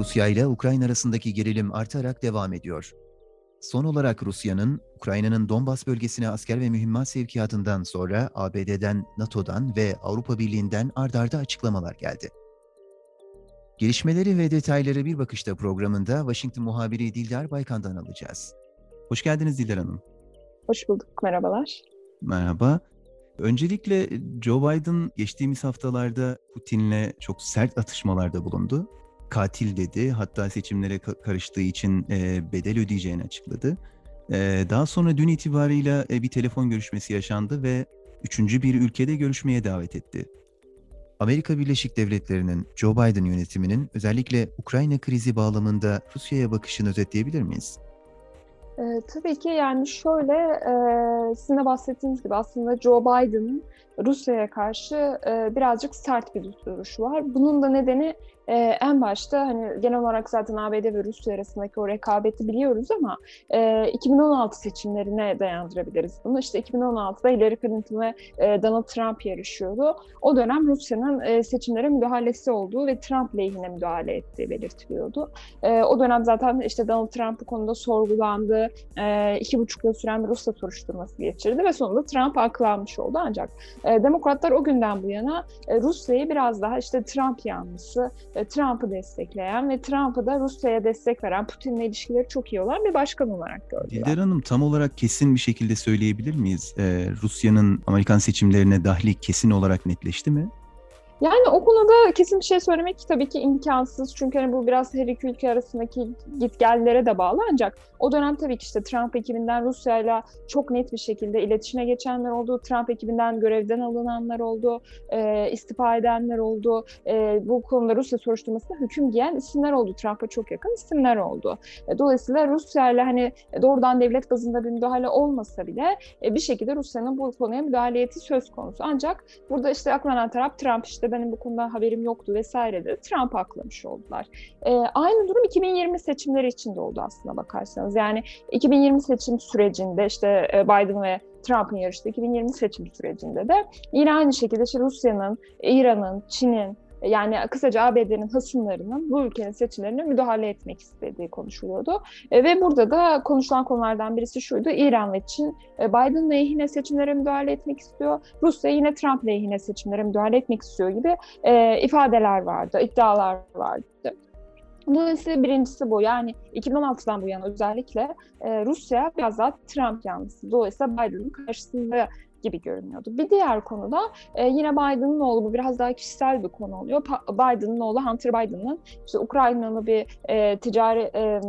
Rusya ile Ukrayna arasındaki gerilim artarak devam ediyor. Son olarak Rusya'nın, Ukrayna'nın Donbas bölgesine asker ve mühimmat sevkiyatından sonra ABD'den, NATO'dan ve Avrupa Birliği'nden ardarda açıklamalar geldi. Gelişmeleri ve detayları bir bakışta programında Washington muhabiri Dildar Baykan'dan alacağız. Hoş geldiniz Dildar Hanım. Hoş bulduk, merhabalar. Merhaba. Öncelikle Joe Biden geçtiğimiz haftalarda Putin'le çok sert atışmalarda bulundu katil dedi. Hatta seçimlere karıştığı için e, bedel ödeyeceğini açıkladı. E, daha sonra dün itibarıyla e, bir telefon görüşmesi yaşandı ve üçüncü bir ülkede görüşmeye davet etti. Amerika Birleşik Devletleri'nin Joe Biden yönetiminin özellikle Ukrayna krizi bağlamında Rusya'ya bakışını özetleyebilir miyiz? E, tabii ki yani şöyle e, sizin de bahsettiğiniz gibi aslında Joe Biden'ın Rusya'ya karşı e, birazcık sert bir duruşu var. Bunun da nedeni e, en başta hani genel olarak zaten ABD ve Rusya arasındaki o rekabeti biliyoruz ama e, 2016 seçimlerine dayandırabiliriz bunu. İşte 2016'da Hillary Clinton ve e, Donald Trump yarışıyordu. O dönem Rusya'nın e, seçimlere müdahalesi olduğu ve Trump lehine müdahale ettiği belirtiliyordu. E, o dönem zaten işte Donald Trump bu konuda sorgulandı. E, iki buçuk yıl süren bir Rusya soruşturması geçirdi ve sonunda Trump aklanmış oldu. Ancak e, demokratlar o günden bu yana e, Rusya'yı biraz daha işte Trump yanlısı, e, Trump'ı destekleyen ve Trump'ı da Rusya'ya destek veren, Putin'le ilişkileri çok iyi olan bir başkan olarak gördüler. Dilder Hanım tam olarak kesin bir şekilde söyleyebilir miyiz? Ee, Rusya'nın Amerikan seçimlerine dahli kesin olarak netleşti mi? Yani o konuda kesin bir şey söylemek tabii ki imkansız. Çünkü hani bu biraz her iki ülke arasındaki gitgellere de bağlı. Ancak o dönem tabii ki işte Trump ekibinden Rusya'yla çok net bir şekilde iletişime geçenler oldu. Trump ekibinden görevden alınanlar oldu. E, istifa edenler oldu. E, bu konuda Rusya soruşturmasında hüküm giyen isimler oldu. Trump'a çok yakın isimler oldu. E, dolayısıyla Rusya'yla hani doğrudan devlet bazında bir müdahale olmasa bile e, bir şekilde Rusya'nın bu konuya müdahaleti söz konusu. Ancak burada işte aklanan taraf Trump işte benim bu konuda haberim yoktu vesaire de Trump aklamış oldular. E, aynı durum 2020 seçimleri için de oldu aslında bakarsanız. Yani 2020 seçim sürecinde işte e, Biden ve Trump'ın yarıştığı 2020 seçim sürecinde de yine aynı şekilde işte Rusya'nın, İran'ın, Çin'in yani kısaca ABD'nin hasımlarının bu ülkenin seçimlerine müdahale etmek istediği konuşuluyordu. E, ve burada da konuşulan konulardan birisi şuydu. İran ve Çin e, Biden lehine seçimlere müdahale etmek istiyor. Rusya yine Trump lehine seçimlere müdahale etmek istiyor gibi e, ifadeler vardı, iddialar vardı. Dolayısıyla birincisi bu. Yani 2016'dan bu yana özellikle e, Rusya biraz daha Trump yanlısı. Dolayısıyla Biden'ın karşısında gibi görünüyordu. Bir diğer konuda e, yine Biden'ın oğlu bu biraz daha kişisel bir konu oluyor. Biden'ın oğlu Hunter Biden'ın işte Ukraynalı bir e, ticari e,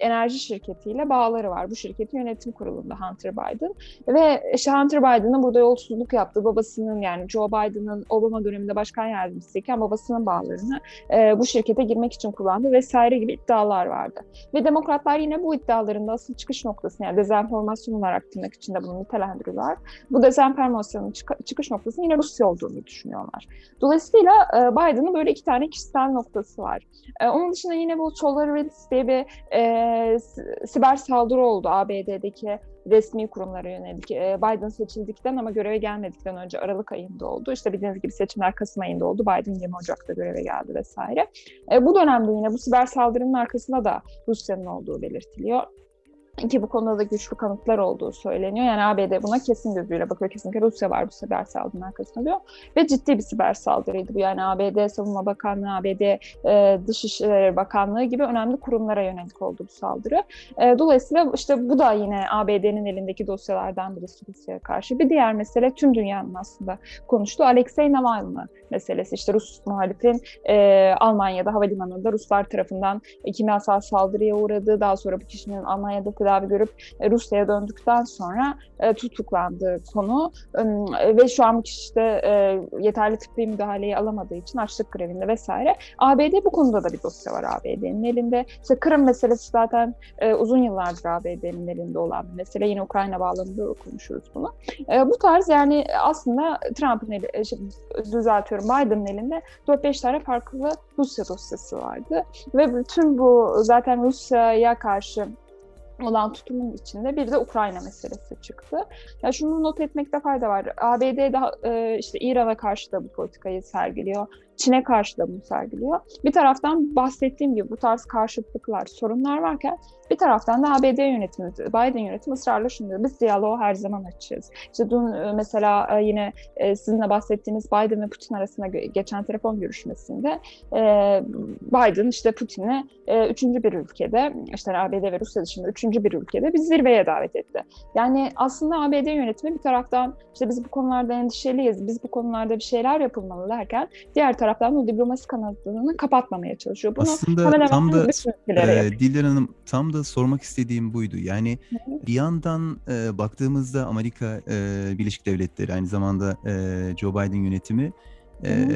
enerji şirketiyle bağları var. Bu şirketin yönetim kurulunda Hunter Biden ve işte Hunter Biden'ın burada yolsuzluk yaptığı babasının yani Joe Biden'ın Obama döneminde başkan yardımcısıyken babasının bağlarını e, bu şirkete girmek için kullandı vesaire gibi iddialar vardı. Ve demokratlar yine bu iddiaların da asıl çıkış noktasını yani dezenformasyon olarak tırnak içinde bunu nitelendiriyorlar. Bu da dezenformasyonun çık- çıkış noktasının yine Rusya olduğunu düşünüyorlar. Dolayısıyla e, Biden'ın böyle iki tane kişisel noktası var. E, onun dışında yine bu SolarWinds diye bir e, siber saldırı oldu ABD'deki resmi kurumlara yönelik. E, Biden seçildikten ama göreve gelmedikten önce Aralık ayında oldu. İşte bildiğiniz gibi seçimler Kasım ayında oldu. Biden 20 Ocak'ta göreve geldi vesaire. E, bu dönemde yine bu siber saldırının arkasında da Rusya'nın olduğu belirtiliyor ki bu konuda da güçlü kanıtlar olduğu söyleniyor. Yani ABD buna kesin gözüyle bakıyor. Kesinlikle Rusya var bu siber saldırının arkasında diyor. Ve ciddi bir siber saldırıydı bu. Yani ABD Savunma Bakanlığı, ABD e, Dışişleri Bakanlığı gibi önemli kurumlara yönelik oldu bu saldırı. E, dolayısıyla işte bu da yine ABD'nin elindeki dosyalardan birisi Rusya'ya karşı. Bir diğer mesele tüm dünyanın aslında konuştuğu Alexei Navalny meselesi. İşte Rus muhalifin e, Almanya'da havalimanında Ruslar tarafından kimyasal saldırıya uğradığı, daha sonra bu kişinin Almanya'da tedavi görüp e, Rusya'ya döndükten sonra e, tutuklandığı konu e, ve şu an işte e, yeterli tıbbi müdahaleyi alamadığı için açlık grevinde vesaire. ABD bu konuda da bir dosya var ABD'nin elinde. İşte Kırım meselesi zaten uzun yıllardır ABD'nin elinde olan bir mesele. Yine Ukrayna bağlamında konuşuruz bunu. Bu tarz yani aslında Trump'ın eli, düzeltiyorum Biden'ın elinde 4-5 tane farklı Rusya dosyası vardı. Ve bütün bu zaten Rusya'ya karşı olan tutumun içinde bir de Ukrayna meselesi çıktı. Ya şunu not etmekte fayda var. ABD daha e, işte İran'a karşı da bu politikayı sergiliyor. Çin'e karşı da bunu sergiliyor. Bir taraftan bahsettiğim gibi bu tarz karşıtlıklar, sorunlar varken bir taraftan da ABD yönetimi, Biden yönetimi ısrarla şunu diyor. Biz diyaloğu her zaman açacağız. İşte dün e, mesela e, yine e, sizinle bahsettiğiniz Biden ve Putin arasında geçen telefon görüşmesinde Biden işte Putin'i üçüncü bir ülkede, işte ABD ve Rusya dışında üçüncü bir ülkede bir zirveye davet etti. Yani aslında ABD yönetimi bir taraftan işte biz bu konularda endişeliyiz, biz bu konularda bir şeyler yapılmalı derken diğer taraftan bu diplomasi kanadını kapatmamaya çalışıyor. Bunu Aslında tam da e, Dilber Hanım tam da sormak istediğim buydu. Yani Hı-hı. bir yandan e, baktığımızda Amerika e, Birleşik Devletleri aynı zamanda e, Joe Biden yönetimi e,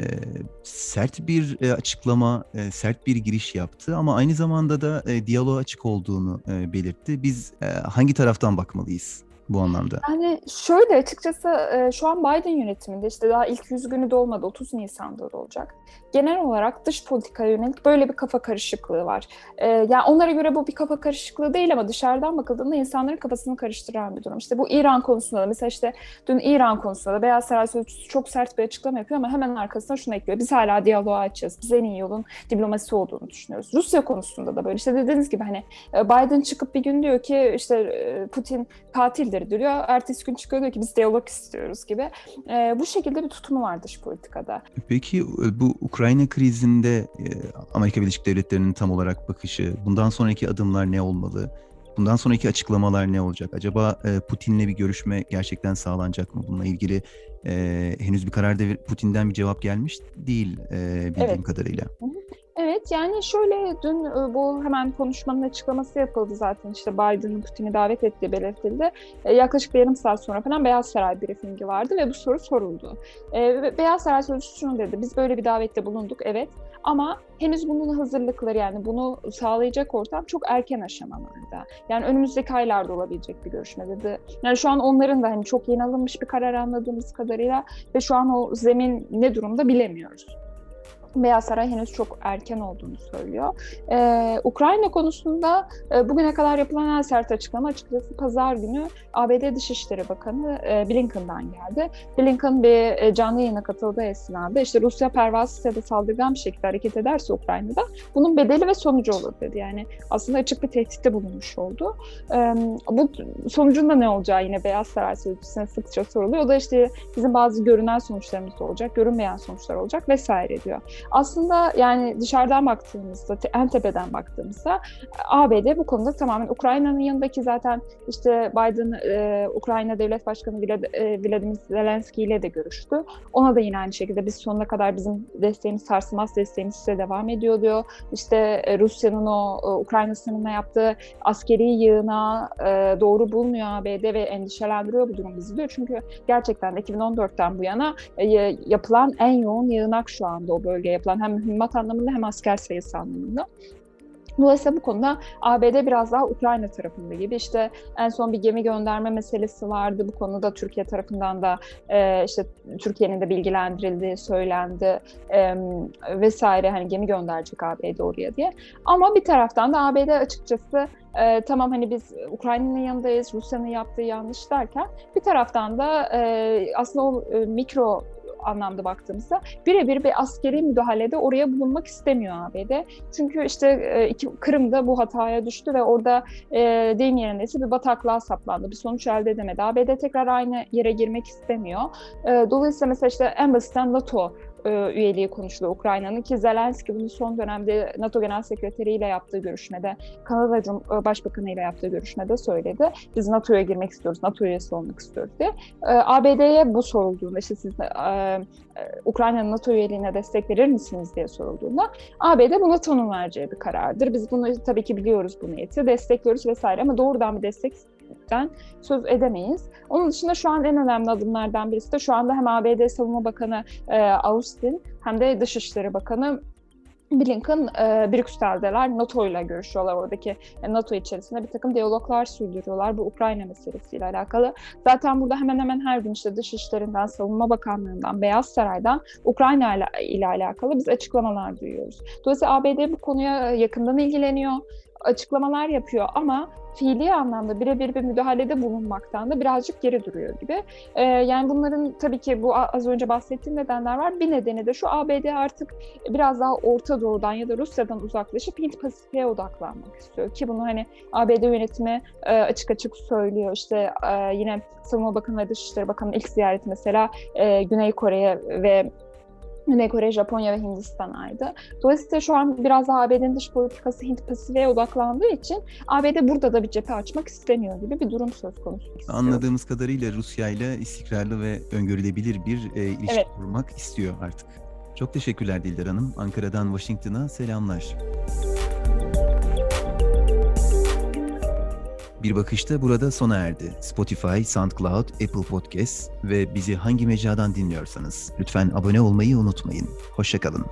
sert bir e, açıklama, e, sert bir giriş yaptı ama aynı zamanda da e, diyaloğa açık olduğunu e, belirtti. Biz e, hangi taraftan bakmalıyız? Bu anlamda? Yani şöyle açıkçası e, şu an Biden yönetiminde işte daha ilk 100 günü dolmadı 30 Nisan'da olacak. Genel olarak dış politikaya yönelik böyle bir kafa karışıklığı var. E, yani onlara göre bu bir kafa karışıklığı değil ama dışarıdan bakıldığında insanların kafasını karıştıran bir durum. İşte bu İran konusunda da mesela işte dün İran konusunda da Beyaz Saray Sözcüsü çok sert bir açıklama yapıyor ama hemen arkasına şunu ekliyor. Biz hala diyaloğa açacağız. Biz en iyi yolun diplomasi olduğunu düşünüyoruz. Rusya konusunda da böyle. İşte dediğiniz gibi hani e, Biden çıkıp bir gün diyor ki işte Putin katil duruyor. Ertesi gün çıkıyor diyor ki biz diyalog istiyoruz gibi. E, bu şekilde bir tutumu var dış politikada. Peki e, bu Ukrayna krizinde e, Amerika Birleşik Devletleri'nin tam olarak bakışı, bundan sonraki adımlar ne olmalı? Bundan sonraki açıklamalar ne olacak? Acaba e, Putin'le bir görüşme gerçekten sağlanacak mı? Bununla ilgili e, henüz bir karar devir, Putin'den bir cevap gelmiş değil e, bildiğim evet. kadarıyla. Evet yani şöyle dün e, bu hemen konuşmanın açıklaması yapıldı zaten işte Biden'ın Putin'i davet ettiği belirtildi. E, yaklaşık bir yarım saat sonra falan Beyaz Saray briefingi vardı ve bu soru soruldu. E, Beyaz Saray sözcüsü şunu dedi biz böyle bir davette bulunduk evet ama henüz bunun hazırlıkları yani bunu sağlayacak ortam çok erken aşamalarda. Yani önümüzdeki aylarda olabilecek bir görüşme dedi. Yani şu an onların da hani çok yeni alınmış bir karar anladığımız kadarıyla ve şu an o zemin ne durumda bilemiyoruz. Beyaz Saray henüz çok erken olduğunu söylüyor. Ee, Ukrayna konusunda e, bugüne kadar yapılan en sert açıklama açıkçası pazar günü ABD Dışişleri Bakanı e, Blinken'dan geldi. Blinken bir e, canlı yayına katıldığı esnada işte Rusya pervasız ya da saldırgan bir şekilde hareket ederse Ukrayna'da bunun bedeli ve sonucu olur dedi. Yani aslında açık bir tehditte bulunmuş oldu. E, bu sonucunda ne olacağı yine Beyaz Saray sözcüsüne sıkça soruluyor. O da işte bizim bazı görünen sonuçlarımız da olacak, görünmeyen sonuçlar olacak vesaire diyor. Aslında yani dışarıdan baktığımızda, en tepeden baktığımızda ABD bu konuda tamamen Ukrayna'nın yanındaki zaten işte Biden e, Ukrayna Devlet Başkanı e, Vladimir Zelenski ile de görüştü. Ona da yine aynı şekilde biz sonuna kadar bizim desteğimiz, sarsılmaz desteğimiz size devam ediyor diyor. İşte e, Rusya'nın o e, Ukrayna sınırına yaptığı askeri yığına e, doğru bulmuyor ABD ve endişelendiriyor bu durum bizi diyor. Çünkü gerçekten 2014'ten bu yana e, yapılan en yoğun yığınak şu anda o bölgeye yapılan hem mühimmat anlamında hem asker sayısı anlamında. Dolayısıyla bu konuda ABD biraz daha Ukrayna tarafında gibi. İşte en son bir gemi gönderme meselesi vardı. Bu konuda Türkiye tarafından da e, işte Türkiye'nin de bilgilendirildiği söylendi e, vesaire. Hani gemi gönderecek ABD oraya diye. Ama bir taraftan da ABD açıkçası e, tamam hani biz Ukrayna'nın yanındayız, Rusya'nın yaptığı yanlış derken bir taraftan da e, aslında o e, mikro anlamda baktığımızda birebir bir askeri müdahalede oraya bulunmak istemiyor ABD. Çünkü işte e, iki, Kırım'da bu hataya düştü ve orada e, deyim yerindeyse bir bataklığa saplandı. Bir sonuç elde edemedi. ABD tekrar aynı yere girmek istemiyor. E, dolayısıyla mesela işte en basitten NATO e, üyeliği konuşuluyor Ukrayna'nın ki Zelenski bunu son dönemde NATO Genel Sekreteri ile yaptığı görüşmede, Kanada e, Başbakanı ile yaptığı görüşmede söyledi. Biz NATO'ya girmek istiyoruz, NATO üyesi olmak istiyoruz diye. E, ABD'ye bu sorulduğunda işte siz Ukrayna'nın NATO üyeliğine destek verir misiniz diye sorulduğunda ABD buna tanım vereceği bir karardır. Biz bunu tabii ki biliyoruz bu niyeti, destekliyoruz vesaire ama doğrudan bir destek gerçekten söz edemeyiz. Onun dışında şu an en önemli adımlardan birisi de şu anda hem ABD Savunma Bakanı e, Austin hem de Dışişleri Bakanı Blinken e, Brüksel'deler. NATO ile görüşüyorlar oradaki e, NATO içerisinde bir takım diyaloglar sürdürüyorlar bu Ukrayna meselesiyle alakalı. Zaten burada hemen hemen her gün işte Dışişlerinden, Savunma Bakanlığı'ndan, Beyaz Saray'dan Ukrayna ile, ile alakalı biz açıklamalar duyuyoruz. Dolayısıyla ABD bu konuya yakından ilgileniyor. Açıklamalar yapıyor ama fiili anlamda birebir bir müdahalede bulunmaktan da birazcık geri duruyor gibi. Ee, yani bunların tabii ki bu az önce bahsettiğim nedenler var. Bir nedeni de şu ABD artık biraz daha Orta Doğu'dan ya da Rusya'dan uzaklaşıp Hint Pasifik'e odaklanmak istiyor ki bunu hani ABD yönetimi e, açık açık söylüyor. İşte e, yine Savunma Bakanı ve Dışişleri Bakanı ilk ziyareti mesela e, Güney Kore'ye ve Güney Kore, Japonya ve Hindistan'aydı. Dolayısıyla şu an biraz ABD'nin dış politikası Hint Pasifik'e odaklandığı için ABD burada da bir cephe açmak istemiyor gibi bir durum söz konusu. İstiyor. Anladığımız kadarıyla Rusya ile istikrarlı ve öngörülebilir bir e, ilişki evet. kurmak istiyor artık. Çok teşekkürler Dildar Hanım. Ankara'dan Washington'a selamlar. Bir bakışta burada sona erdi. Spotify, SoundCloud, Apple Podcast ve bizi hangi mecradan dinliyorsanız lütfen abone olmayı unutmayın. Hoşçakalın.